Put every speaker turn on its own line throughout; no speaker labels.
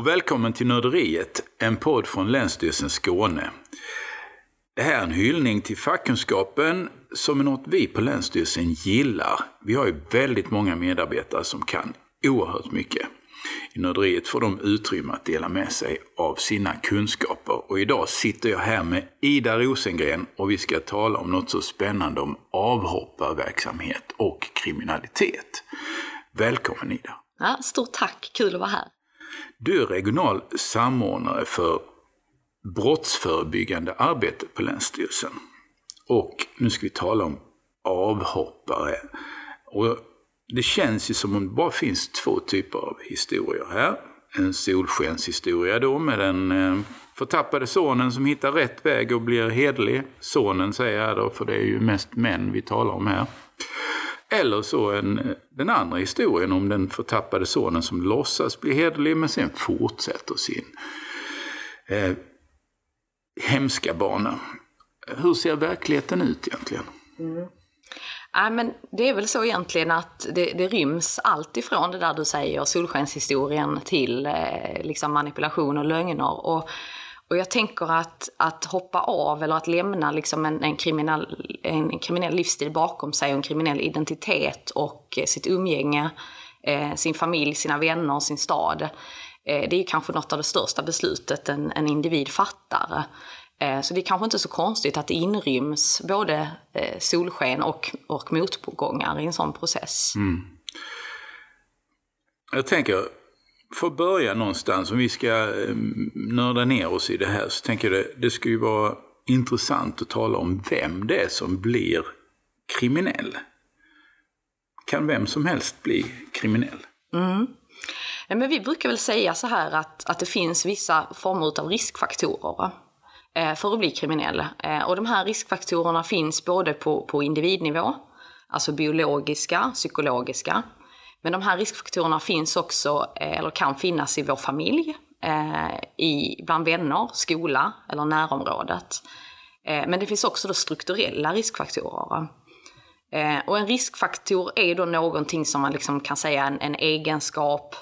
och välkommen till Nörderiet, en podd från Länsstyrelsen Skåne. Det här är en hyllning till fackkunskapen som är något vi på Länsstyrelsen gillar. Vi har ju väldigt många medarbetare som kan oerhört mycket. I Nörderiet får de utrymme att dela med sig av sina kunskaper. Och idag sitter jag här med Ida Rosengren och vi ska tala om något så spännande om avhopparverksamhet och kriminalitet. Välkommen Ida!
Ja, stort tack, kul att vara här.
Du är regional samordnare för brottsförebyggande arbete på Länsstyrelsen. Och nu ska vi tala om avhoppare. Och det känns ju som om det bara finns två typer av historier här. En solskenshistoria då med den eh, förtappade sonen som hittar rätt väg och blir hedlig. Sonen säger jag då, för det är ju mest män vi talar om här. Eller så en, den andra historien om den förtappade sonen som låtsas bli hederlig men sen fortsätter sin eh, hemska bana. Hur ser verkligheten ut egentligen?
Mm. Ja, men det är väl så egentligen att det, det ryms allt ifrån det där du säger, solskenshistorien, till eh, liksom manipulation och lögner. Och, och jag tänker att, att hoppa av eller att lämna liksom en, en, kriminell, en kriminell livsstil bakom sig och en kriminell identitet och eh, sitt umgänge, eh, sin familj, sina vänner, sin stad. Eh, det är kanske något av det största beslutet en, en individ fattar. Eh, så det är kanske inte så konstigt att det inryms både eh, solsken och, och motgångar i en sån process. Mm.
Jag tänker, för att börja någonstans, om vi ska eh, nörda ner oss i det här, så tänker jag det, det skulle ju vara intressant att tala om vem det är som blir kriminell. Kan vem som helst bli kriminell?
Mm. Men vi brukar väl säga så här att, att det finns vissa former av riskfaktorer. Va? Eh, för att bli kriminell. Eh, och de här riskfaktorerna finns både på, på individnivå, alltså biologiska, psykologiska. Men de här riskfaktorerna finns också, eh, eller kan finnas i vår familj, eh, i, bland vänner, skola eller närområdet. Eh, men det finns också då strukturella riskfaktorer. Och en riskfaktor är då någonting som man liksom kan säga en, en egenskap,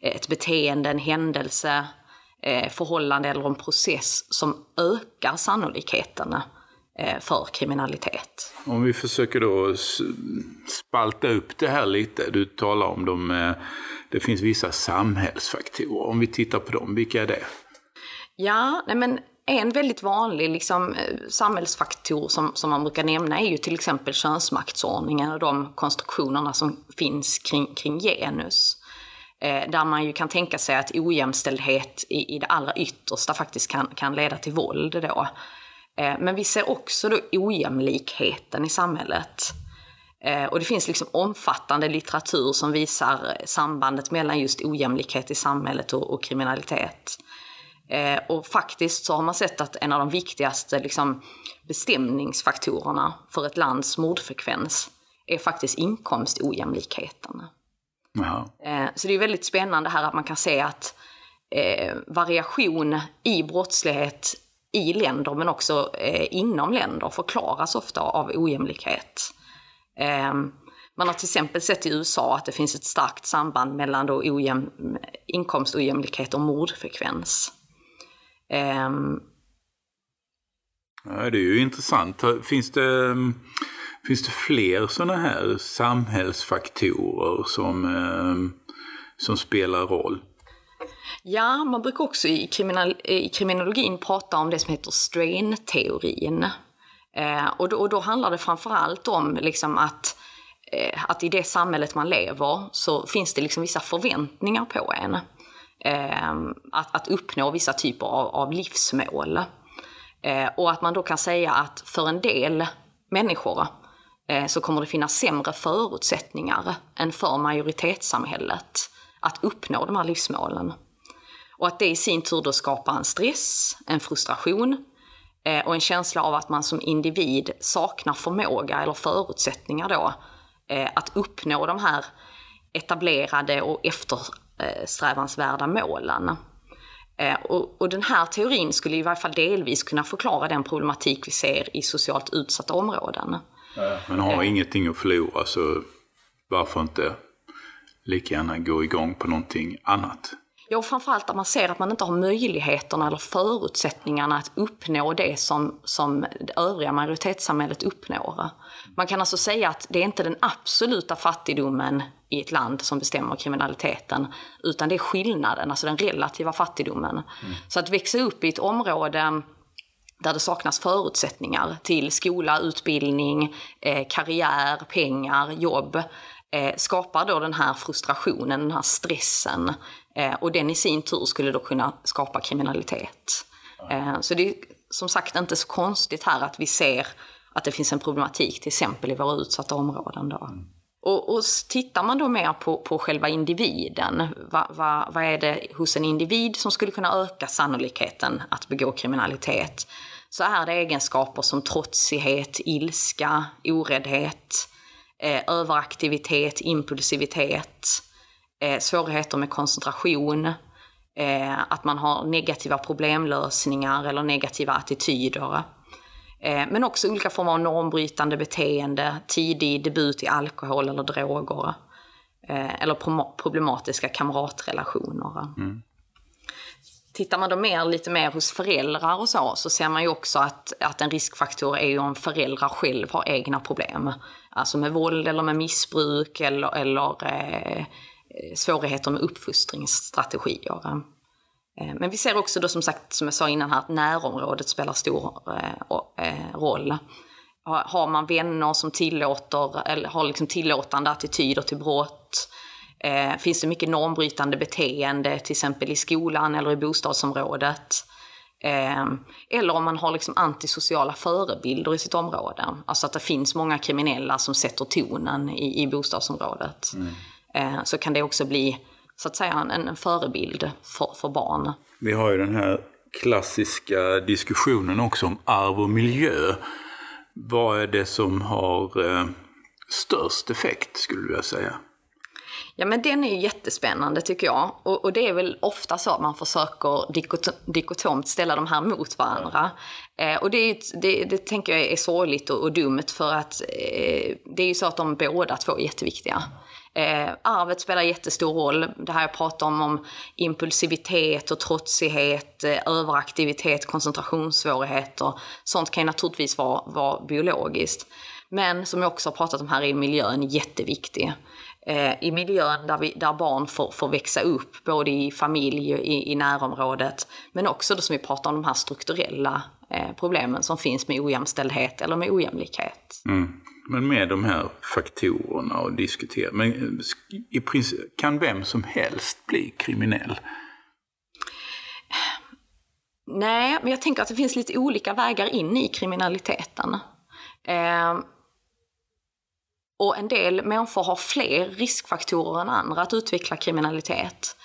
ett beteende, en händelse, förhållande eller en process som ökar sannolikheten för kriminalitet.
Om vi försöker då spalta upp det här lite. Du talar om de, eh, det finns vissa samhällsfaktorer. Om vi tittar på dem, vilka är det?
Ja, nej men en väldigt vanlig liksom, eh, samhällsfaktor som, som man brukar nämna är ju till exempel könsmaktsordningen och de konstruktionerna som finns kring, kring genus. Eh, där man ju kan tänka sig att ojämställdhet i, i det allra yttersta faktiskt kan, kan leda till våld då. Eh, men vi ser också då ojämlikheten i samhället. Eh, och det finns liksom omfattande litteratur som visar sambandet mellan just ojämlikhet i samhället och, och kriminalitet. Och faktiskt så har man sett att en av de viktigaste liksom, bestämningsfaktorerna för ett lands mordfrekvens är faktiskt inkomstojämlikheten. Eh, så det är väldigt spännande här att man kan se att eh, variation i brottslighet i länder men också eh, inom länder förklaras ofta av ojämlikhet. Eh, man har till exempel sett i USA att det finns ett starkt samband mellan då ojäm, inkomstojämlikhet och mordfrekvens.
Eh, ja, det är ju intressant. Finns det ehm, Finns det fler sådana här samhällsfaktorer som, eh, som spelar roll?
Ja, man brukar också i, kriminal, i kriminologin prata om det som heter strain-teorin. Eh, och, då, och då handlar det framförallt om liksom att, eh, att i det samhället man lever så finns det liksom vissa förväntningar på en. Eh, att, att uppnå vissa typer av, av livsmål. Eh, och att man då kan säga att för en del människor Eh, så kommer det finnas sämre förutsättningar än för majoritetssamhället att uppnå de här livsmålen. Och att det i sin tur då skapar en stress, en frustration eh, och en känsla av att man som individ saknar förmåga eller förutsättningar då eh, att uppnå de här etablerade och eftersträvansvärda målen. Och, och, den här teorin skulle i varje fall delvis kunna förklara den problematik vi ser i socialt utsatta områden.
Men har ingenting att förlora så varför inte lika gärna gå igång på någonting annat?
Ja, och framförallt att man ser att man inte har möjligheterna eller förutsättningarna att uppnå det som, som det övriga majoritetssamhället uppnår. Man kan alltså säga att det är inte den absoluta fattigdomen i ett land som bestämmer kriminaliteten, utan det är skillnaden, alltså den relativa fattigdomen. Mm. Så att växa upp i ett område där det saknas förutsättningar till skola, utbildning, eh, karriär, pengar, jobb, eh, skapar då den här frustrationen, den här stressen. Eh, och den i sin tur skulle då kunna skapa kriminalitet. Eh, så det är som sagt inte så konstigt här att vi ser att det finns en problematik till exempel i våra utsatta områden. Då. Mm. Och, och tittar man då mer på, på själva individen, vad va, va är det hos en individ som skulle kunna öka sannolikheten att begå kriminalitet? Så är det egenskaper som trotsighet, ilska, oräddhet, eh, överaktivitet, impulsivitet, eh, svårigheter med koncentration, eh, att man har negativa problemlösningar eller negativa attityder. Eh, men också olika former av normbrytande beteende, tidig debut i alkohol eller droger. Eh, eller problematiska kamratrelationer. Mm. Tittar man då mer, lite mer hos föräldrar och så, så ser man ju också att, att en riskfaktor är ju om föräldrar själv har egna problem. Alltså med våld eller med missbruk eller, eller eh, svårigheter med uppfostringsstrategier. Eh, men vi ser också då som sagt, som jag sa innan här, att närområdet spelar stor eh, eh roll. Har man vänner som tillåter, eller har liksom tillåtande attityder till brott, finns det mycket normbrytande beteende, till exempel i skolan eller i bostadsområdet. eller om man har liksom antisociala förebilder i sitt område. Alltså att det finns många kriminella som sätter tonen i, i bostadsområdet. Mm. så kan det också bli så att säga en, en förebild för, för barn.
Vi har ju den här klassiska diskussionen också om arv och miljö. Vad är det som har eh, störst effekt skulle vilja säga?
Ja men den är ju jättespännande tycker jag. Och, och, det är väl ofta så att man försöker dikotomt ställa de här mot varandra. Eh, och det, är, det, det, tänker jag är sorgligt och, och dumt för att eh, det är ju så att de båda två är jätteviktiga. Eh, arvet spelar jättestor roll. Det här jag pratar om, om impulsivitet och trotsighet, eh, överaktivitet, koncentrationssvårigheter. Sånt kan ju naturligtvis vara, vara biologiskt. Men som jag också har pratat om här är miljön jätteviktig. Eh, I miljön där, vi, där barn får, får växa upp, både i familj och i, i närområdet. Men också det som vi pratar om, de här strukturella eh, problemen som finns med ojämställdhet eller med ojämlikhet.
Mm. Men med de här faktorerna och diskutera. Men eh, i princip, kan vem som helst bli kriminell?
Nej, men jag tänker att det finns lite olika vägar in i kriminaliteten. Eh, och en del människor har fler riskfaktorer än andra att utveckla kriminalitet.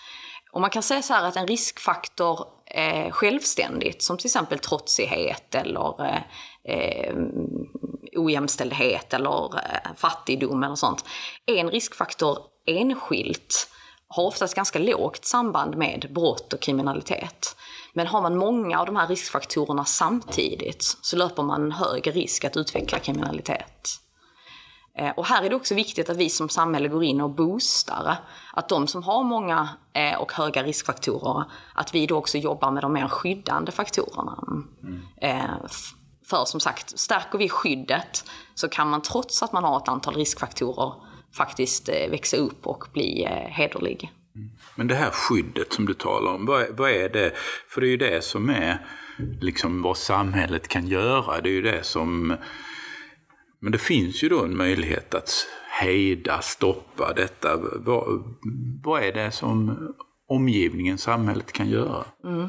Och man kan säga så här att en riskfaktor eh, självständigt, som till exempel trotsighet eller eh, eh ojämställdhet eller eh, fattigdom eller sånt. En riskfaktor enskilt har oftast ganska lågt samband med brott och kriminalitet. Men har man många av de här riskfaktorerna samtidigt så löper man en högre risk att utveckla kriminalitet. Eh, och här är det också viktigt att vi som samhälle går in och boostar. Att de som har många eh, och höga riskfaktorer, att vi då också jobbar med de mer skyddande faktorerna. Mm. För som sagt, stärker vi skyddet så kan man trots att man har ett antal riskfaktorer faktiskt eh, växa upp och bli eh, hederlig.
Men det här skyddet som du talar om, vad är, vad är det? För det är ju det som är liksom vad samhället kan göra. Det är ju det som... Men det finns ju då en möjlighet att hejda, stoppa detta. Vad, vad är det som omgivningen, samhället kan göra? Mm.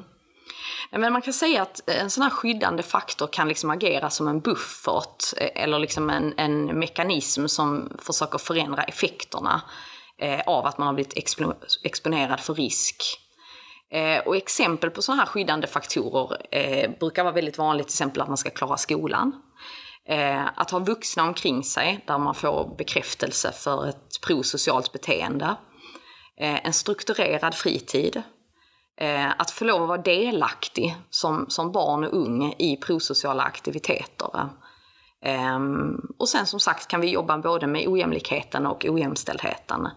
Men man kan säga att en sån här skyddande faktor kan liksom agera som en buffert eh, eller liksom en, en mekanism som försöker förändra effekterna eh, av att man har blivit expo exponerad för risk. Eh, och exempel på sådana här skyddande faktorer eh, brukar vara väldigt vanligt, till exempel att man ska klara skolan. Eh, att ha vuxna omkring sig där man får bekräftelse för ett prosocialt beteende. Eh, en strukturerad fritid Eh, att få lov att vara delaktig som, som barn och ung i prosociala aktiviteter. Eh, och sen som sagt kan vi jobba både med ojämlikheten och ojämställdheten.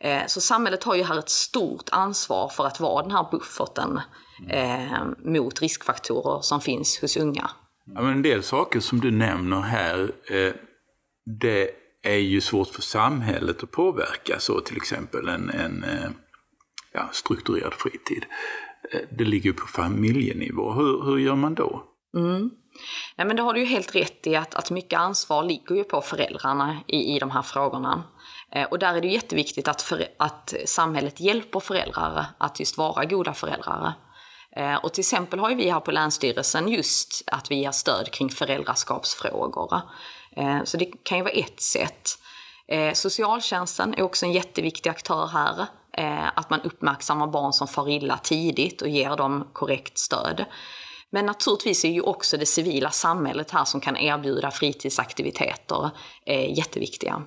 Eh, så samhället har ju här ett stort ansvar för att vara den här bufferten eh, mot riskfaktorer som finns hos unga.
Ja, men en del saker som du nämner här, eh, det är ju svårt för samhället att påverka. Så till exempel en, en eh, ja, strukturerad fritid. Eh, det ligger på familjenivå. Hur, hur gör man då?
Mm. Nej, men det har du ju helt rätt i att, att mycket ansvar ligger ju på föräldrarna i, i de här frågorna. Eh, och där är det jätteviktigt att, för, att samhället hjälper föräldrar att just vara goda föräldrar. Eh, och till exempel har ju vi här på Länsstyrelsen just att vi ger stöd kring föräldraskapsfrågor. Eh, så det kan ju vara ett sätt. Eh, socialtjänsten är också en jätteviktig aktör här. Att man uppmärksammar barn som far illa tidigt och ger dem korrekt stöd. Men naturligtvis är ju också det civila samhället här som kan erbjuda fritidsaktiviteter jätteviktiga.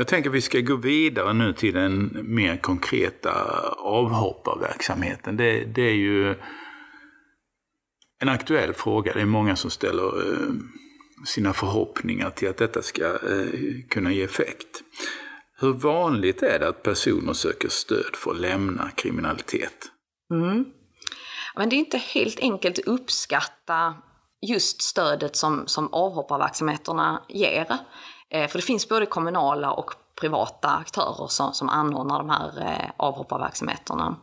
Jag tänker att vi ska gå vidare nu till den mer konkreta avhopparverksamheten. Det, det är ju en aktuell fråga. Det är många som ställer eh, sina förhoppningar till att detta ska eh, kunna ge effekt. Hur vanligt är det att personer söker stöd för att lämna kriminalitet?
Mm. Men det är inte helt enkelt att uppskatta just stödet som, som avhopparverksamheterna ger. Eh, för det finns både kommunala och privata aktörer som, som anordnar de här eh, avhopparverksamheterna.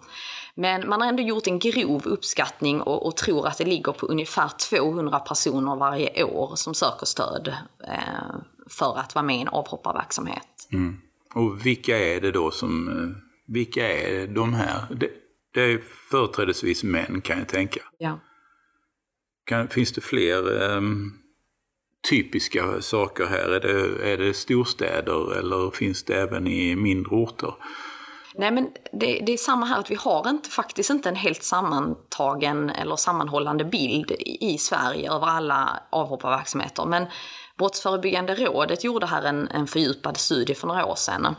Men man har ändå gjort en grov uppskattning och, och, tror att det ligger på ungefär 200 personer varje år som söker stöd eh, för att vara med i en avhopparverksamhet.
Mm. Och vilka är det då som, vilka är de här? Det, det är företrädesvis män kan jag tänka.
Ja.
Kan, finns det fler um typiska saker här? Är det, är det storstäder eller finns det även i mindre orter?
Nej men det, det, är samma här, att vi har inte, faktiskt inte en helt sammantagen eller sammanhållande bild i Sverige över alla avhopparverksamheter. Men Brottsförebyggande rådet gjorde här en, en fördjupad studie för några år sedan.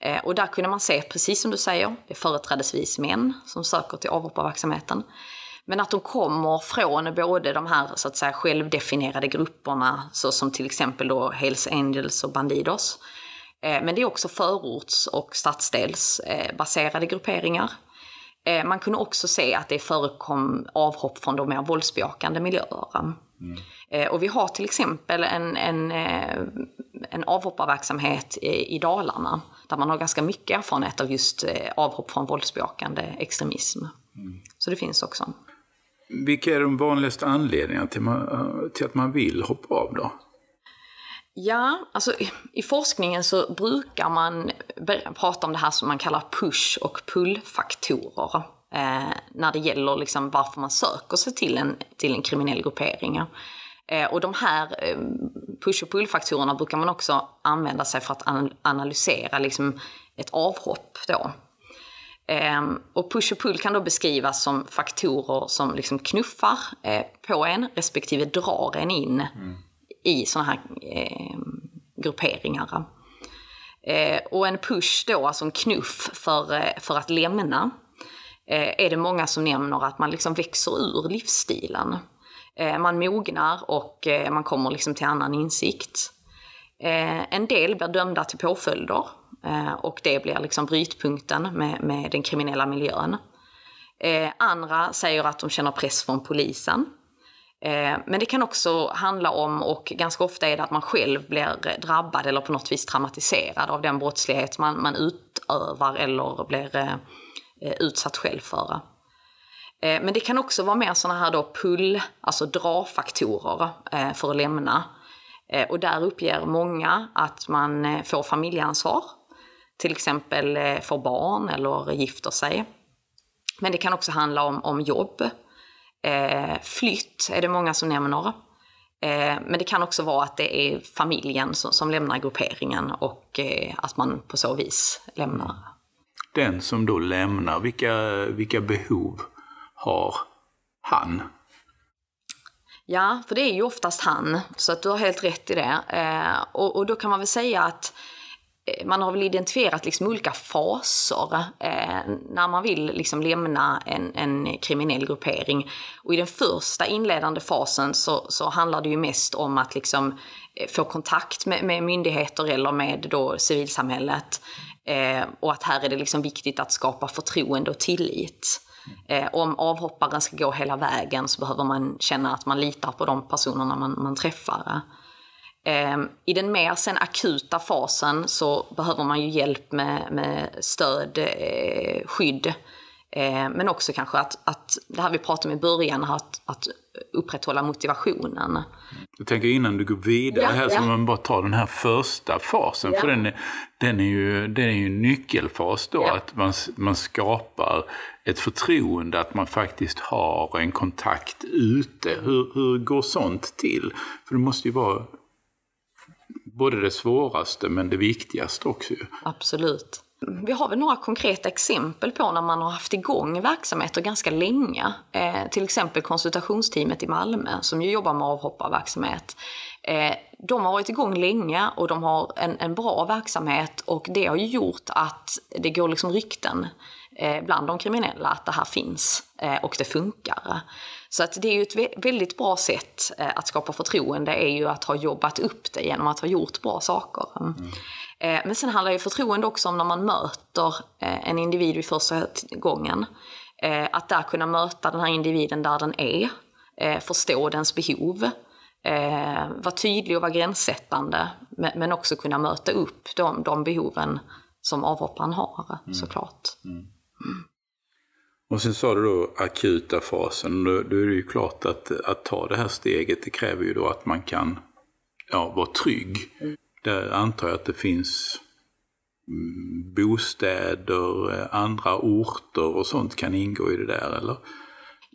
Eh, och där kunde man se, precis som du säger, det är företrädesvis män som söker till avhopparverksamheten. Men att de kommer från både de här så att säga självdefinierade grupperna, såsom till exempel då Hells Angels och Bandidos. Eh, men det är också förorts och stadsdelsbaserade grupperingar. Eh, man kunde också se att det förekom avhopp från de mer våldsbejakande miljöer. Mm. Eh, och vi har till exempel en, en, en avhopparverksamhet i Dalarna där man har ganska mycket erfarenhet av just avhopp från våldsbejakande extremism. Mm. Så det finns också.
Vilka är de vanligaste anledningarna till, man, till att man vill hoppa av då?
Ja, alltså i forskningen så brukar man prata om det här som man kallar push och pull-faktorer. Eh, när det gäller liksom varför man söker sig till en, till en kriminell gruppering. Eh, och de här eh, push och pull-faktorerna brukar man också använda sig för att analysera liksom ett avhopp då. Ehm, och push och pull kan då beskrivas som faktorer som liksom knuffar eh, på en respektive drar en in mm. i sådana här ehm, grupperingar. Eh, och en push då, alltså en knuff för, eh, för att lämna, är det många som nämner att man liksom växer ur livsstilen. Man mognar och man kommer liksom till annan insikt. en del blir dömda till påföljder Eh, och det blir liksom brytpunkten med, med den kriminella miljön. Eh, andra säger att de känner press från polisen. Eh, men det kan också handla om, och ganska ofta är det att man själv blir drabbad eller på något vis traumatiserad av den brottslighet man, man utövar eller blir utsatt själv för. Men det kan också vara mer sådana här då pull, alltså dra-faktorer för att lämna. Och där uppger många att man får familjeansvar till exempel eh, får barn eller gifter sig. Men det kan också handla om, om jobb. Eh, flytt är det många som nämner. Eh, men det kan också vara att det är familjen som, som lämnar grupperingen och eh, att man på så vis lämnar.
Den som då lämnar, vilka, vilka behov har han?
Ja, för det är ju oftast han, så att du har helt rätt i det. Eh, och, och, då kan man väl säga att Eh, man har väl identifierat liksom olika faser eh, när man vill liksom lämna en, en kriminell gruppering. Och i den första inledande fasen så, så handlar det ju mest om att liksom eh, få kontakt med, med myndigheter eller med då civilsamhället. Eh, och att här är det liksom viktigt att skapa förtroende och tillit. Eh, om avhopparen ska gå hela vägen så behöver man känna att man litar på de personerna man, man träffar. Eh, I den mer sen akuta fasen så behöver man ju hjälp med, med stöd, eh, skydd. Eh, men också kanske att, att, det här vi pratade om i början, att, att upprätthålla motivationen.
Jag tänker innan du går vidare
Ja,
här, så
ja.
man bara tar den här första fasen.
Ja.
För den är, den, är ju, den är ju en nyckelfas då,
Ja.
att man, man skapar ett förtroende, att man faktiskt har en kontakt ute. Hur, hur går sånt till? För det måste ju vara både det svåraste men det viktigaste också.
Absolut. Vi har väl några konkreta exempel på när man har haft igång verksamheter ganska länge. Eh, till exempel konsultationsteamet i Malmö som ju jobbar med avhopparverksamhet. Eh, de har varit igång länge och de har en, en bra verksamhet och det har gjort att det går liksom rykten eh, bland de kriminella att det här finns eh, och det funkar. Så att det är ju ett vä- väldigt bra sätt eh, att skapa förtroende är ju att ha jobbat upp det genom att ha gjort bra saker. Eh, Men sen handlar ju förtroende också om när man möter en individ vid första gången. Att där kunna möta den här individen där den är, förstå dens behov, eh, vara tydlig och vara gränssättande, men också kunna möta upp de, de behoven som avhopparen har såklart.
Och sen sa du då akuta fasen. Då, då är det ju klart att, att ta det här steget, det kräver ju då att man kan ja, vara trygg. Där antar jag att det finns mm, bostäder, andra orter och sånt kan ingå i det där, eller?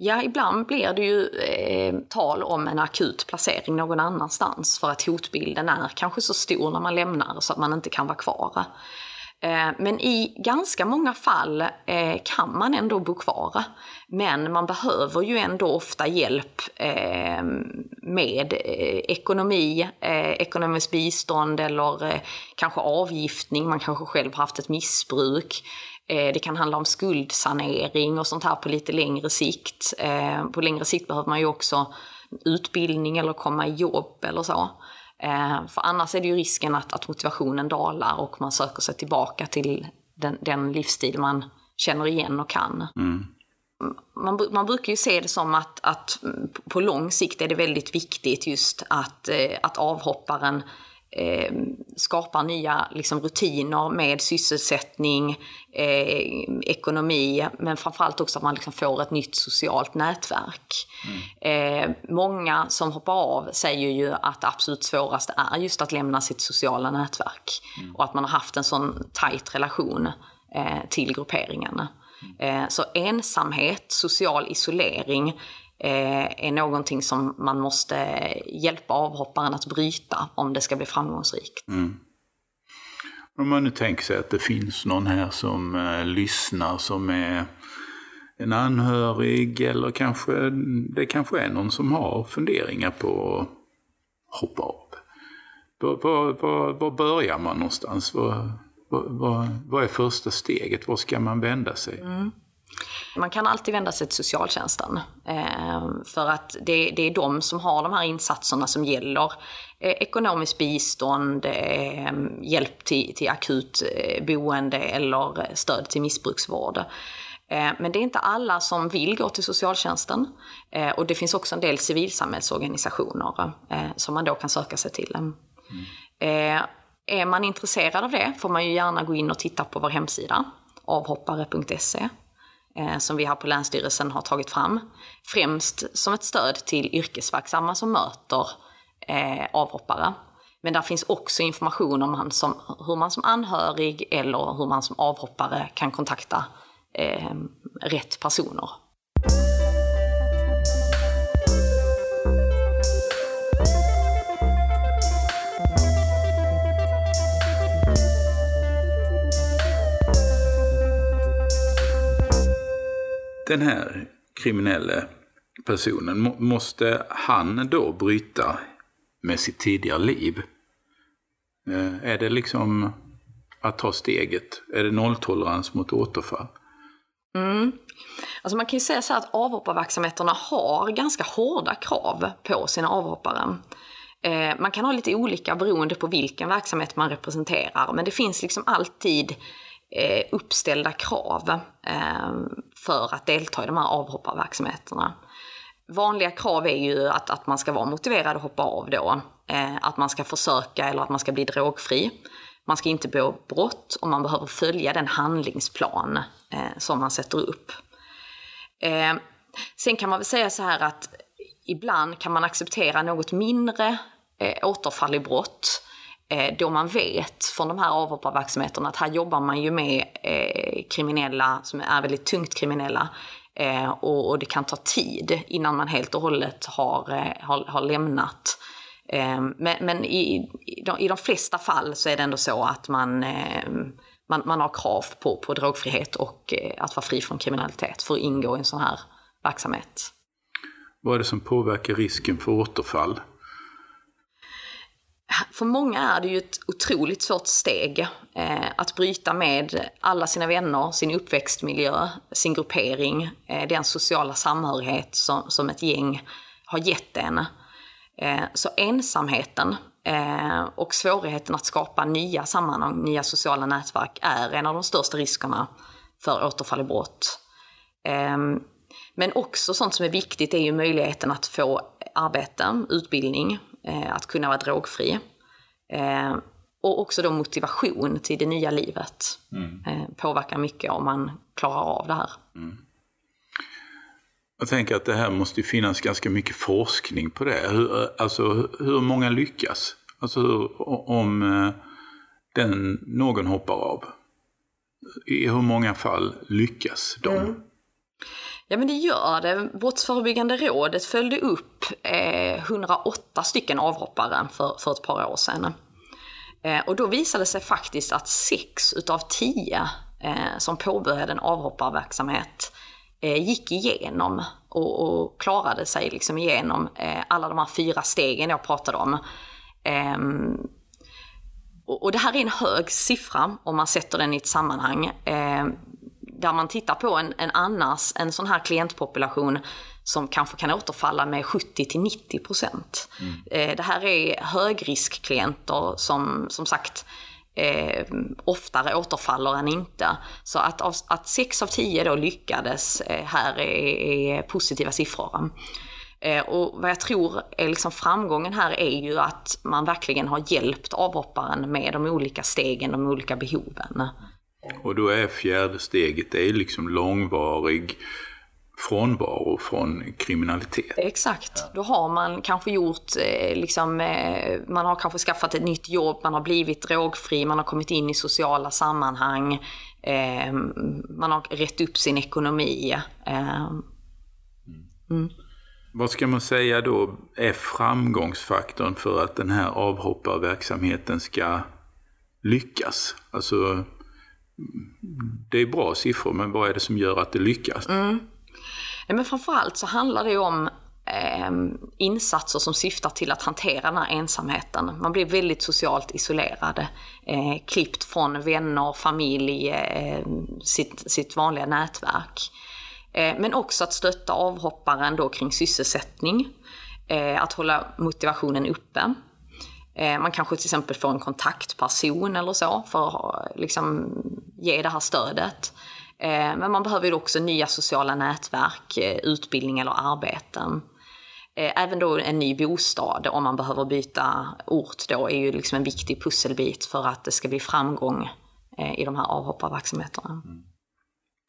Ja, ibland blir det ju eh, tal om en akut placering någon annanstans för att hotbilden är kanske så stor när man lämnar så att man inte kan vara kvar. Eh, men i ganska många fall eh, kan man ändå bo kvar. Men man behöver ju ändå ofta hjälp eh, med eh, ekonomi, eh, ekonomiskt bistånd eller eh, kanske avgiftning. Man kanske själv har haft ett missbruk. Eh, Det kan handla om skuldsanering och sånt här på lite längre sikt. Eh, På längre sikt behöver man ju också utbildning eller komma i jobb eller så. Eh, För annars är det ju risken att, att motivationen dalar och man söker sig tillbaka till den, den livsstil man känner igen och kan. Man, bru- man brukar ju se det som att, att mm, på lång sikt är det väldigt viktigt just att, att avhopparen eh, skapar nya liksom, rutiner med sysselsättning, eh, ekonomi, men framförallt också att man liksom får ett nytt socialt nätverk. Eh, många som hoppar av säger ju att det absolut svåraste är just att lämna sitt sociala nätverk och att man har haft en sån tajt relation eh, till grupperingarna. Eh, Så ensamhet, social isolering eh, är någonting som man måste hjälpa avhopparen att bryta om det ska bli framgångsrikt.
Om man nu tänker sig att det finns någon här som eh, lyssnar som är en anhörig eller kanske det kanske är någon som har funderingar på att hoppa av. Var, var, var, var börjar man någonstans? Vad är första steget? Var ska man vända sig?
Man kan alltid vända sig till socialtjänsten. Eh, för att det, det är de som har de här insatserna som gäller eh, ekonomiskt bistånd, eh, hjälp till, till akut boende eller stöd till missbruksvård. Men det är inte alla som vill gå till socialtjänsten. Och det finns också en del civilsamhällsorganisationer som man då kan söka sig till. Mm. Är man intresserad av det får man ju gärna gå in och titta på vår hemsida, avhoppare.se Eh, som vi här på Länsstyrelsen har tagit fram. Främst som ett stöd till yrkesverksamma som möter eh, avhoppare. Men där finns också information om man som, hur man som anhörig eller hur man som avhoppare kan kontakta eh, rätt personer.
Den här kriminella personen, må, måste han då bryta med sitt tidigare liv? Eh, Är det liksom att ta steget? Är det nolltolerans mot återfall?
Mm. Alltså man kan ju säga så här att avhopparverksamheterna har ganska hårda krav på sina avhoppare. Eh, man kan ha lite olika beroende på vilken verksamhet man representerar, men det finns liksom alltid Eh, uppställda krav eh, för att delta i de här avhopparverksamheterna. Vanliga krav är ju att, att man ska vara motiverad att hoppa av då, eh, att man ska försöka eller att man ska bli drogfri. Man ska inte begå brott och man behöver följa den handlingsplan som man sätter upp. Sen kan man väl säga så här att ibland kan man acceptera något mindre återfall i brott Eh, då man vet från de här avhopparverksamheterna att här jobbar man ju med eh, kriminella som är väldigt tungt kriminella eh, och, det kan ta tid innan man helt och hållet har, har, har lämnat. Men, men i, i, de, i de flesta fall så är det ändå så att man man, man har krav på, på drogfrihet och att vara fri från kriminalitet för att ingå i en sån här verksamhet.
Vad är det som påverkar risken för återfall?
För många är det ju ett otroligt svårt steg eh, att bryta med alla sina vänner, sin uppväxtmiljö, sin gruppering, eh, den sociala samhörighet som, som ett gäng har gett en. Eh, så ensamheten Eh, och svårigheten att skapa nya sammanhang, nya sociala nätverk är en av de största riskerna för återfall i brott. Eh, men också sånt som är viktigt är ju möjligheten att få arbete, utbildning, att kunna vara drogfri. Eh, och också då motivation till det nya livet. Mm. Eh, påverkar mycket om man klarar av det här. Mm.
Jag tänker att det här måste finnas ganska mycket forskning på det. Hur, alltså hur många lyckas? Alltså hur, om eh, den, någon hoppar av. I hur många fall lyckas de? Mm.
Ja men det gör det. Brottsförebyggande rådet följde upp eh, 108 stycken avhoppare för, för ett par år sedan. Eh, och då visade det sig faktiskt att 6 utav 10 eh, som påbörjade en avhopparverksamhet eh, gick igenom och, och, klarade sig liksom igenom eh, alla de här fyra stegen jag pratade om. Eh, och, och, det här är en hög siffra om man sätter den i ett sammanhang. Ehm, där man tittar på en, en annars, en sån här klientpopulation som kanske kan återfalla med 70 till 90 procent. Mm. Eh, det här är högriskklienter som, som sagt, eh, oftare återfaller än inte. Så att, av, att 6 av 10 då lyckades eh, här är, är, positiva siffror. Eh, och vad jag tror är liksom framgången här är ju att man verkligen har hjälpt avhopparen med de olika stegen, de olika behoven.
Och då är fjärde steget, det är liksom långvarig frånvaro från kriminalitet.
Exakt. Då har man kanske gjort, eh, liksom, eh, man har kanske skaffat ett nytt jobb, man har blivit drogfri, man har kommit in i sociala sammanhang, eh, man har rätt upp sin ekonomi.
Mm. Vad ska man säga då är framgångsfaktorn för att den här avhopparverksamheten ska lyckas? Alltså, det är bra siffror, men vad är det som gör att det lyckas?
Mm. Men framförallt så handlar det om eh, insatser som syftar till att hantera den här ensamheten. Man blir väldigt socialt isolerad, eh, klippt från vänner, familj, eh, sitt, sitt vanliga nätverk. Eh, men också att stötta avhopparen då kring sysselsättning, eh, att hålla motivationen uppe. Eh, man kanske till exempel får en kontaktperson eller så för att liksom, ge det här stödet. Eh, men man behöver ju också nya sociala nätverk, eh, utbildning eller arbeten. Eh, även då en ny bostad om man behöver byta ort då är ju liksom en viktig pusselbit för att det ska bli framgång i de här avhopparverksamheterna. Mm.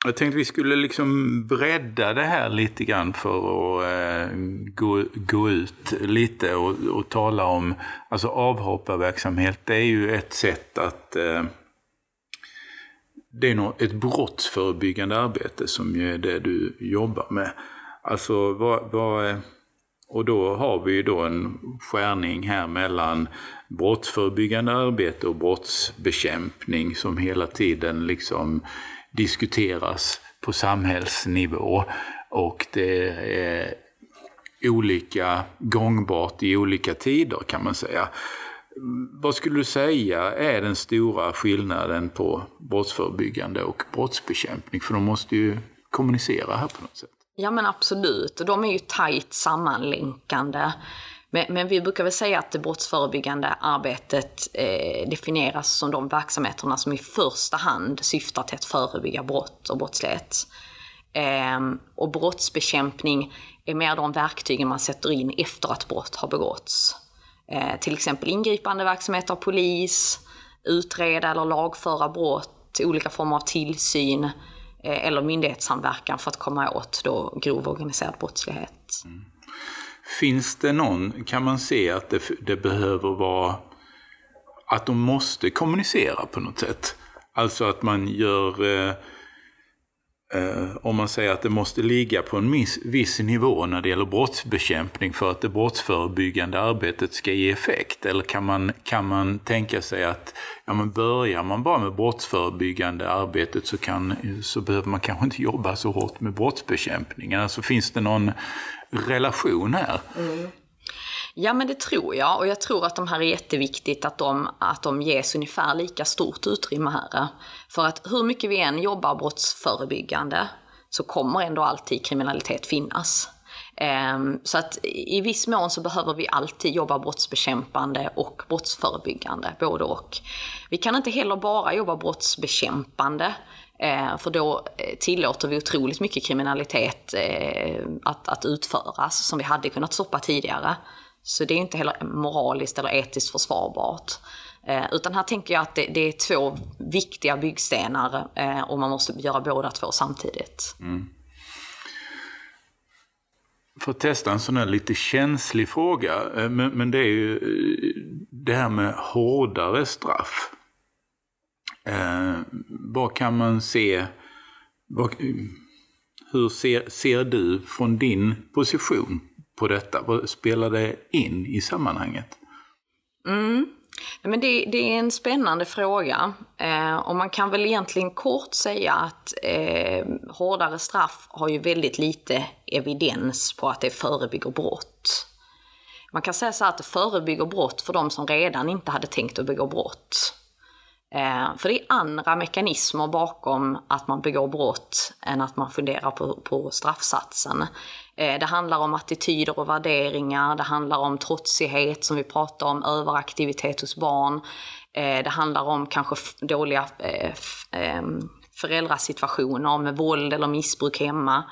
Jag tänkte vi skulle liksom bredda det här lite grann för att eh, gå, gå ut lite och, och tala om, alltså avhopparverksamhet det är ju ett sätt att eh, det är ett brottsförebyggande arbete som är det du jobbar med. Alltså, vad, vad, och då har vi ju då en skärning här mellan brottsförebyggande arbete och brottsbekämpning som hela tiden liksom diskuteras på samhällsnivå. Och det är olika gångbart i olika tider kan man säga. Vad skulle du säga är den stora skillnaden på brottsförebyggande och brottsbekämpning? För de måste ju kommunicera här på något sätt.
Ja men absolut, och de är ju tajt sammanlänkande. Men, men, vi brukar väl säga att det brottsförebyggande arbetet eh, definieras som de verksamheterna som i första hand syftar till att förebygga brott och brottslighet. Eh, och brottsbekämpning är mer de verktygen man sätter in efter att brott har begåtts. Eh, till exempel ingripande verksamhet av polis, utreda eller lagföra brott, olika former av tillsyn eh, eller myndighetssamverkan för att komma åt då grov organiserad brottslighet. Mm.
Finns det någon, kan man se att det, det behöver vara, att de måste kommunicera på något sätt? Alltså att man gör eh, Eh, Eh, om man säger att det måste ligga på en viss, viss nivå när det gäller brottsbekämpning för att det brottsförebyggande arbetet ska ge effekt? Eller kan man, kan man tänka sig att ja, men börjar man bara med brottsförebyggande arbetet så, kan, så behöver man kanske inte jobba så hårt med brottsbekämpningen? Alltså finns det någon relation här? Mm.
Ja men det tror jag och jag tror att de här är jätteviktigt att de, att de ges ungefär lika stort utrymme här. För att hur mycket vi än jobbar brottsförebyggande så kommer ändå alltid kriminalitet finnas. Ehm, så att i viss mån så behöver vi alltid jobba brottsbekämpande och brottsförebyggande, både och. Vi kan inte heller bara jobba brottsbekämpande, eh, för då eh, tillåter vi otroligt mycket kriminalitet eh, att, att utföras som vi hade kunnat stoppa tidigare. Så det är inte heller moraliskt eller etiskt försvarbart. Eh, utan här tänker jag att det, det är två viktiga byggstenar eh, och man måste göra båda två samtidigt. Mm.
För att testa en sån här lite känslig fråga, eh, men, men det är ju eh, det här med hårdare straff. Eh, vad kan man se, vad, hur ser, ser du från din position på detta? Vad spelar det in i sammanhanget?
Mm. Men det, det, är en spännande fråga. Eh, och man kan väl egentligen kort säga att eh, hårdare straff har ju väldigt lite evidens på att det förebygger brott. Man kan säga så att det förebygger brott för de som redan inte hade tänkt att begå brott. Eh, för det är andra mekanismer bakom att man begår brott än att man funderar på, på straffsatsen. Eh, det handlar om attityder och värderingar, det handlar om trotsighet som vi pratar om, överaktivitet hos barn. Eh, det handlar om kanske dåliga eh, ehm, föräldrasituationer med våld eller missbruk hemma.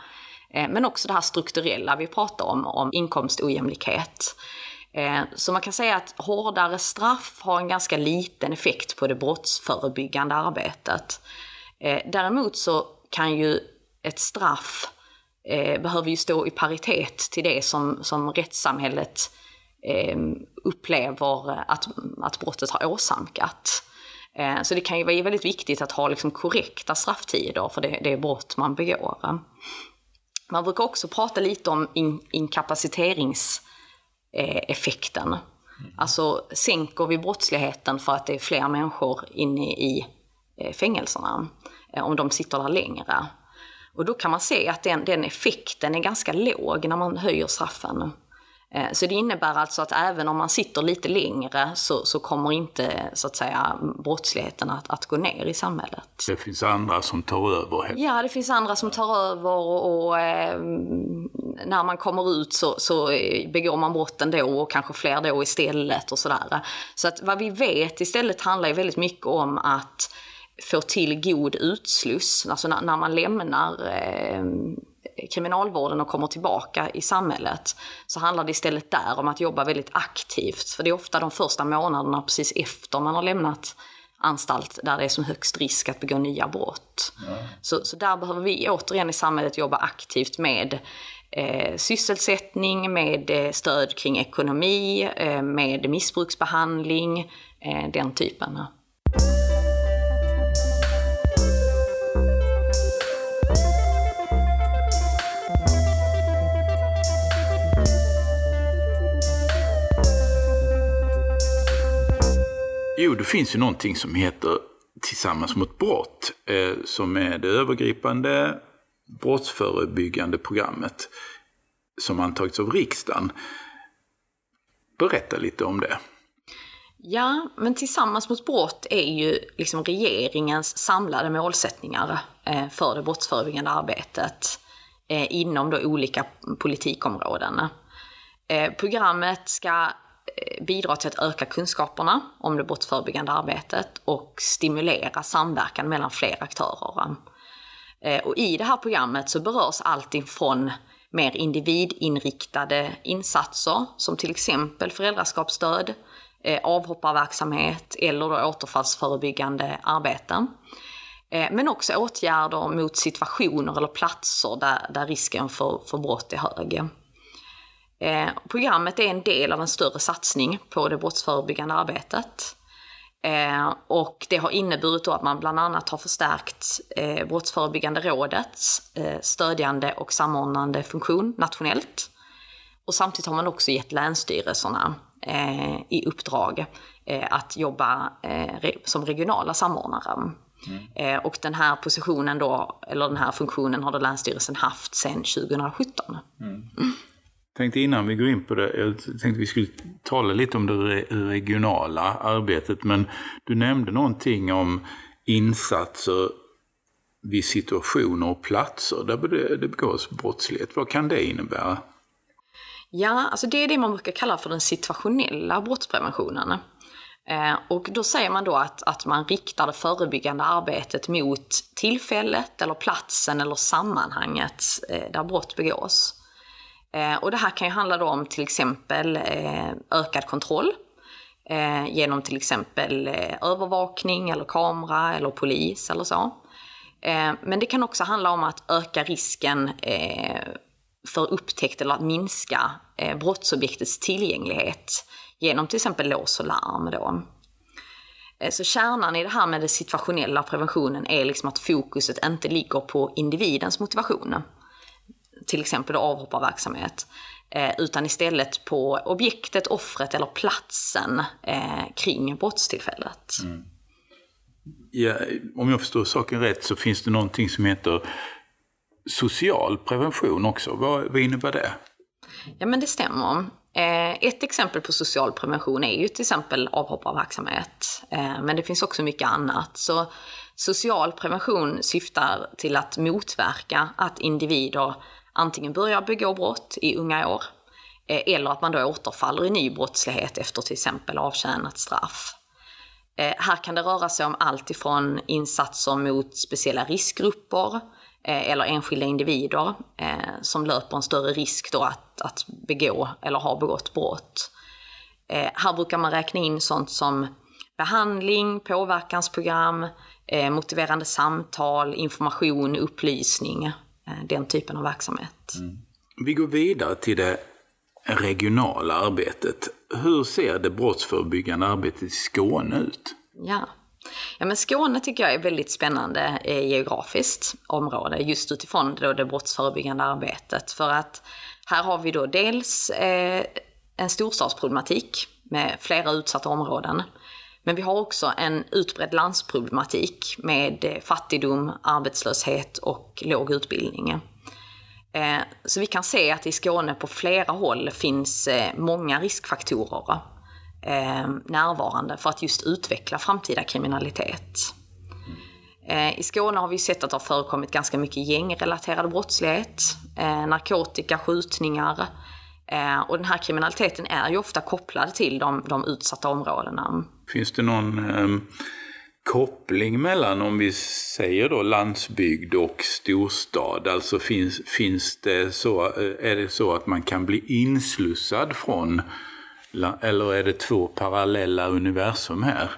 Men också det här strukturella vi pratar om, om inkomstojämlikhet. Så man kan säga att hårdare straff har en ganska liten effekt på det brottsförebyggande arbetet. Däremot så kan ju ett straff eh, behöver ju stå i paritet till det som, som rättssamhället eh, upplever att, att brottet har åsamkat. Eh, så det kan ju vara väldigt viktigt att ha liksom korrekta strafftider för det, det brott man begår. Man brukar också prata lite om in, inkapaciteringseffekten. Mm. Alltså sänker vi brottsligheten för att det är fler människor inne i eh, fängelserna, eh, om de sitter där längre. Och då kan man se att den, den effekten är ganska låg när man höjer straffen. Eh, så det innebär alltså att även om man sitter lite längre så, så kommer inte så att säga brottsligheten att, att, gå ner i samhället.
Det finns andra som tar över?
Ja, det finns andra som tar över och, och eh, när man kommer ut så, så begår man brotten då och kanske fler då istället och sådär. Så att vad vi vet istället handlar ju väldigt mycket om att få till god utsluss, alltså när, när man lämnar eh, kriminalvården och kommer tillbaka i samhället så handlar det istället där om att jobba väldigt aktivt. För det är ofta de första månaderna precis efter man har lämnat anstalt där det är som högst risk att begå nya brott. Ja. Så, så där behöver vi återigen i samhället jobba aktivt med eh, sysselsättning, med eh, stöd kring ekonomi, eh, med missbruksbehandling, eh, den typen.
Jo, det finns ju någonting som heter Tillsammans mot brott, eh, som är det övergripande brottsförebyggande programmet som antagits av riksdagen. Berätta lite om det.
Ja, men Tillsammans mot brott är ju liksom regeringens samlade målsättningar eh, för det brottsförebyggande arbetet eh, inom då olika politikområden. Eh, programmet ska Eh, bidra till att öka kunskaperna om det brottsförebyggande arbetet och stimulera samverkan mellan fler aktörer. Eh, och I det här programmet så berörs allting från mer individinriktade insatser som till exempel föräldraskapsstöd, eh, avhopparverksamhet eller då återfallsförebyggande arbeten. Men också åtgärder mot situationer eller platser där, där risken för, för brott är hög. Eh, programmet är en del av en större satsning på det brottsförebyggande arbetet. Eh, och det har inneburit att man bland annat har förstärkt eh, Brottsförebyggande rådets eh, stödjande och samordnande funktion nationellt. Och samtidigt har man också gett länsstyrelserna eh, i uppdrag eh, att jobba eh, re som regionala samordnare. Mm. Och den här positionen då, eller den här funktionen har då Länsstyrelsen haft sedan 2017. Mm.
Tänkte innan vi går in på det, jag tänkte vi skulle tala lite om det regionala arbetet. Men du nämnde någonting om insatser vid situationer och platser där det begås brottslighet. Vad kan det innebära?
Ja, alltså det är det man brukar kalla för den situationella brottspreventionen. Eh, och då säger man då att, att man riktar det förebyggande arbetet mot tillfället eller platsen eller sammanhanget eh, där brott begås. Eh, och det här kan ju handla då om till exempel eh, ökad kontroll eh, genom till exempel eh, övervakning eller kamera eller polis eller så. Eh, men det kan också handla om att öka risken eh, för upptäckt eller att minska brottsobjektets tillgänglighet genom till exempel lås och larm. Då. Så kärnan i det här med den situationella preventionen är liksom att fokuset inte ligger på individens motivation till exempel avhopparverksamhet. Eh, utan istället på objektet, offret eller platsen eh, kring brottstillfället. Mm.
Ja, om jag förstår saken rätt så finns det någonting som heter social prevention också. Vad, vad innebär det?
Ja men det stämmer. Eh, ett exempel på social prevention är ju till exempel avhopparverksamhet. Men det finns också mycket annat. Så social prevention syftar till att motverka att individer antingen börjar begå brott i unga år eh, eller att man då återfaller i ny brottslighet efter till exempel avtjänat straff. Eh, här kan det röra sig om allt ifrån insatser mot speciella riskgrupper eh, eller enskilda individer som löper en större risk då att, att begå eller ha begått brott. Här brukar man räkna in sånt som behandling, påverkansprogram, motiverande samtal, information, upplysning den typen av verksamhet. Mm.
Vi går vidare till det regionala arbetet. Hur ser det brottsförebyggande arbetet i Skåne ut?
Ja. Ja, men Skåne tycker jag är väldigt spännande eh, geografiskt område just utifrån då det brottsförebyggande arbetet. För att här har vi då dels eh, en storstadsproblematik med flera utsatta områden. Men vi har också en utbredd landsproblematik med eh, fattigdom, arbetslöshet och låg utbildning. Eh, så vi kan se att i Skåne på flera håll finns eh, många riskfaktorer närvarande för att just utveckla framtida kriminalitet. I Skåne har vi sett att det har förekommit ganska mycket gängrelaterad brottslighet, narkotika, skjutningar, och den här kriminaliteten är ju ofta kopplad till de, de utsatta områdena.
Finns det någon eh, koppling mellan, om vi säger då landsbygd och storstad? Alltså finns, finns det så, eh, är det så att man kan bli inslussad från, eller är det två parallella universum här?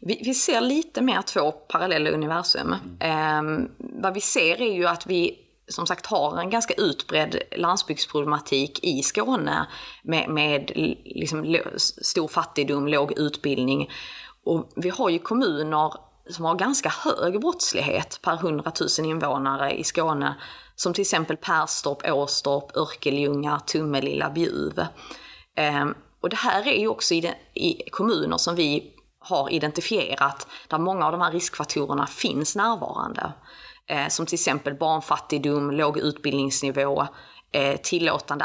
Vi, vi ser lite mer två parallella universum. Mm. Eh, vad vi ser är ju att vi som sagt har en ganska utbredd landsbygdsproblematik i Skåne med, med liksom stor fattigdom, låg utbildning. Och vi har ju kommuner som har ganska hög brottslighet per 100 000 invånare i Skåne. Som till exempel Perstorp, Åstorp, Örkelljunga, Tummelilla, Bjuv. Ehm, och det här är ju också i, de, i kommuner som vi har identifierat där många av de här riskfaktorerna finns närvarande. Eh, som till exempel barnfattigdom, låg utbildningsnivå, eh, tillåtande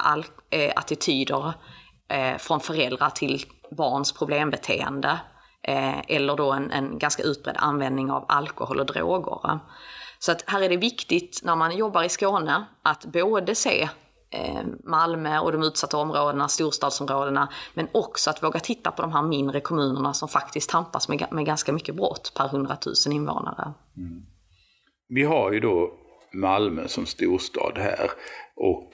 eh, attityder eh, från föräldrar till barns problembeteende eh, eller då en, en ganska utbredd användning av alkohol och droger. Så att här är det viktigt när man jobbar i Skåne att både se eh, Malmö och de utsatta områdena, storstadsområdena, men också att våga titta på de här mindre kommunerna som faktiskt tampas med, med ganska mycket brott per 100 000 invånare. Mm.
Vi har ju då Malmö som storstad här och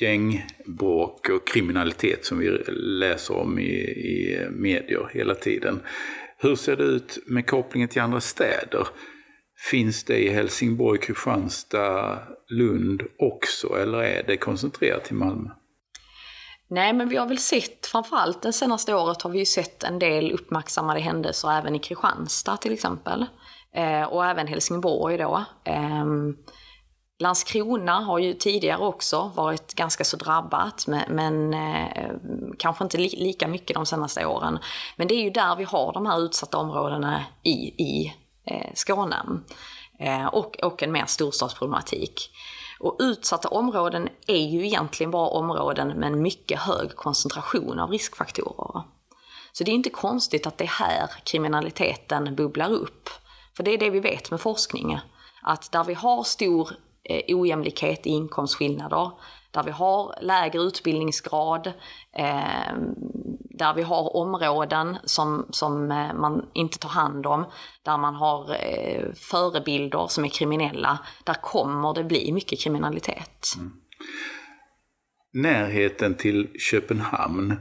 gängbråk och kriminalitet som vi läser om i, i medier hela tiden. Hur ser det ut med kopplingen till andra städer? Finns det i Helsingborg, Kristianstad, Lund också eller är det koncentrerat till Malmö?
Nej, men vi har väl sett, framförallt det senaste året har vi ju sett en del uppmärksammade händelser även i Kristianstad till exempel. Eh, och även Helsingborg då. Eh, Landskrona har ju tidigare också varit ganska så drabbat, men, men eh, kanske inte li, lika mycket de senaste åren. Men det är ju där vi har de här utsatta områdena i, i eh, Skåne. Eh, och, och en mer storstadsproblematik. Och utsatta områden är ju egentligen bara områden med en mycket hög koncentration av riskfaktorer. Så det är inte konstigt att det är här kriminaliteten bubblar upp. För det är det vi vet med forskning. Att där vi har stor eh, ojämlikhet i inkomstskillnader, där vi har lägre utbildningsgrad, eh, där vi har områden som, som eh, man inte tar hand om, där man har eh, förebilder som är kriminella, där kommer det bli mycket kriminalitet. Mm.
Närheten till Köpenhamn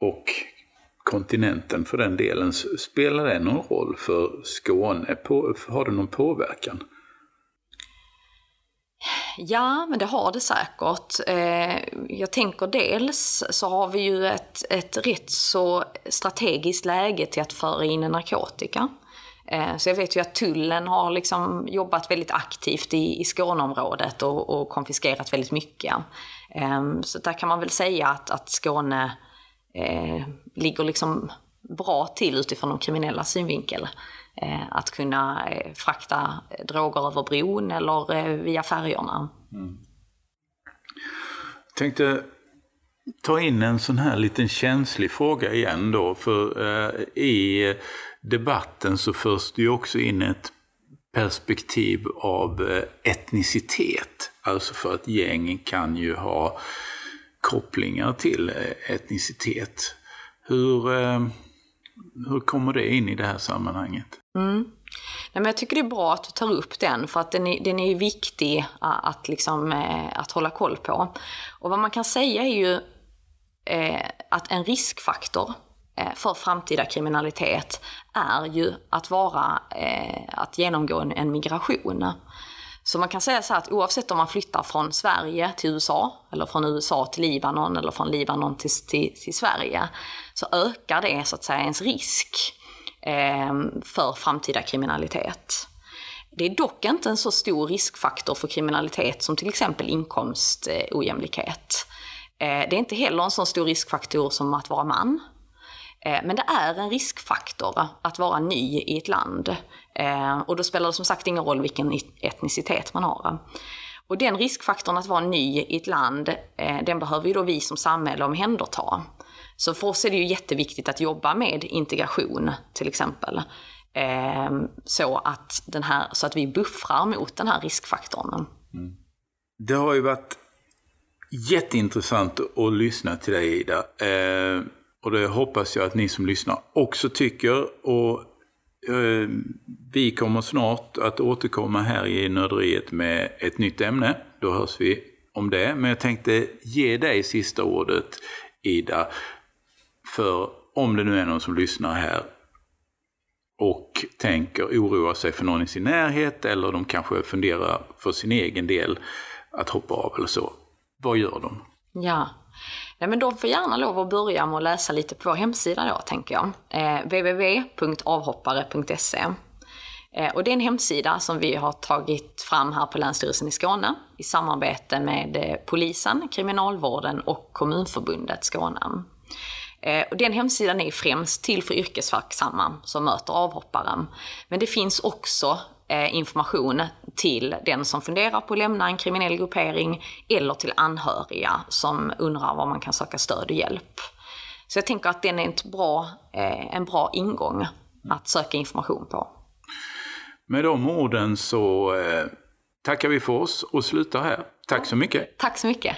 och kontinenten för den delen, spelar det någon roll för Skåne? har det någon påverkan?
Ja, men det har det säkert. Eh, jag tänker dels så har vi ju ett, ett rätt så strategiskt läge till att föra in narkotika. Eh, så jag vet ju att tullen har liksom jobbat väldigt aktivt i, i Skåneområdet och, och konfiskerat väldigt mycket. Eh, så där kan man väl säga att, att Skåne ligger liksom bra till utifrån de kriminella synvinkel. Eh, att kunna eh, frakta droger över bron eller eh, via färjorna. Mm.
Tänkte ta in en sån här liten känslig fråga igen då. För i debatten så förs det ju också in ett perspektiv av etnicitet. Alltså för att gäng kan ju ha kopplingar till etnicitet. Hur, eh, hur kommer det in i det här sammanhanget? Mm.
Nej, men jag tycker det är bra att du tar upp den, för att den är, den är viktig att, liksom, eh, att hålla koll på. Och vad man kan säga är ju eh, att en riskfaktor för framtida kriminalitet är ju att vara, att genomgå en migration. Så man kan säga så här att oavsett om man flyttar från Sverige till USA, eller från USA till Libanon, eller från Libanon till, till, till Sverige, så ökar det så att säga ens risk eh, för framtida kriminalitet. Det är dock inte en så stor riskfaktor för kriminalitet som till exempel inkomstojämlikhet. Eh, eh, det är inte heller en så stor riskfaktor som att vara man. Eh, men det är en riskfaktor att vara ny i ett land. Eh, och då spelar det som sagt ingen roll vilken etnicitet man har. Och den riskfaktorn att vara ny i ett land, eh, den behöver ju då vi som samhälle omhänderta. Så för oss är det ju jätteviktigt att jobba med integration till exempel. Eh, så, att den här, så att vi buffrar mot den här riskfaktorn. Mm.
Det har ju varit jätteintressant att lyssna till dig Ida. Eh, och det hoppas jag att ni som lyssnar också tycker. Och Eh, vi kommer snart att återkomma här i Nörderiet med ett nytt ämne. Då hörs vi om det. Men jag tänkte ge dig sista ordet Ida. För om det nu är någon som lyssnar här och tänker oroa sig för någon i sin närhet eller de kanske funderar för sin egen del att hoppa av eller så. Vad gör de?
Ja, Nej, men de får gärna lov att börja med att läsa lite på vår hemsida då, tänker jag. Eh, www.avhoppare.se eh, och det är en hemsida som vi har tagit fram här på Länsstyrelsen i Skåne i samarbete med eh, polisen, kriminalvården och Kommunförbundet Skåne. Eh, och den hemsidan är främst till för yrkesverksamma som möter avhopparen. Men det finns också information till den som funderar på att lämna en kriminell gruppering eller till anhöriga som undrar var man kan söka stöd och hjälp. Så jag tänker att den är ett bra, eh, en bra ingång att söka information på.
Med de orden så eh, tackar vi för oss och slutar här. Tack så mycket.
Tack så mycket.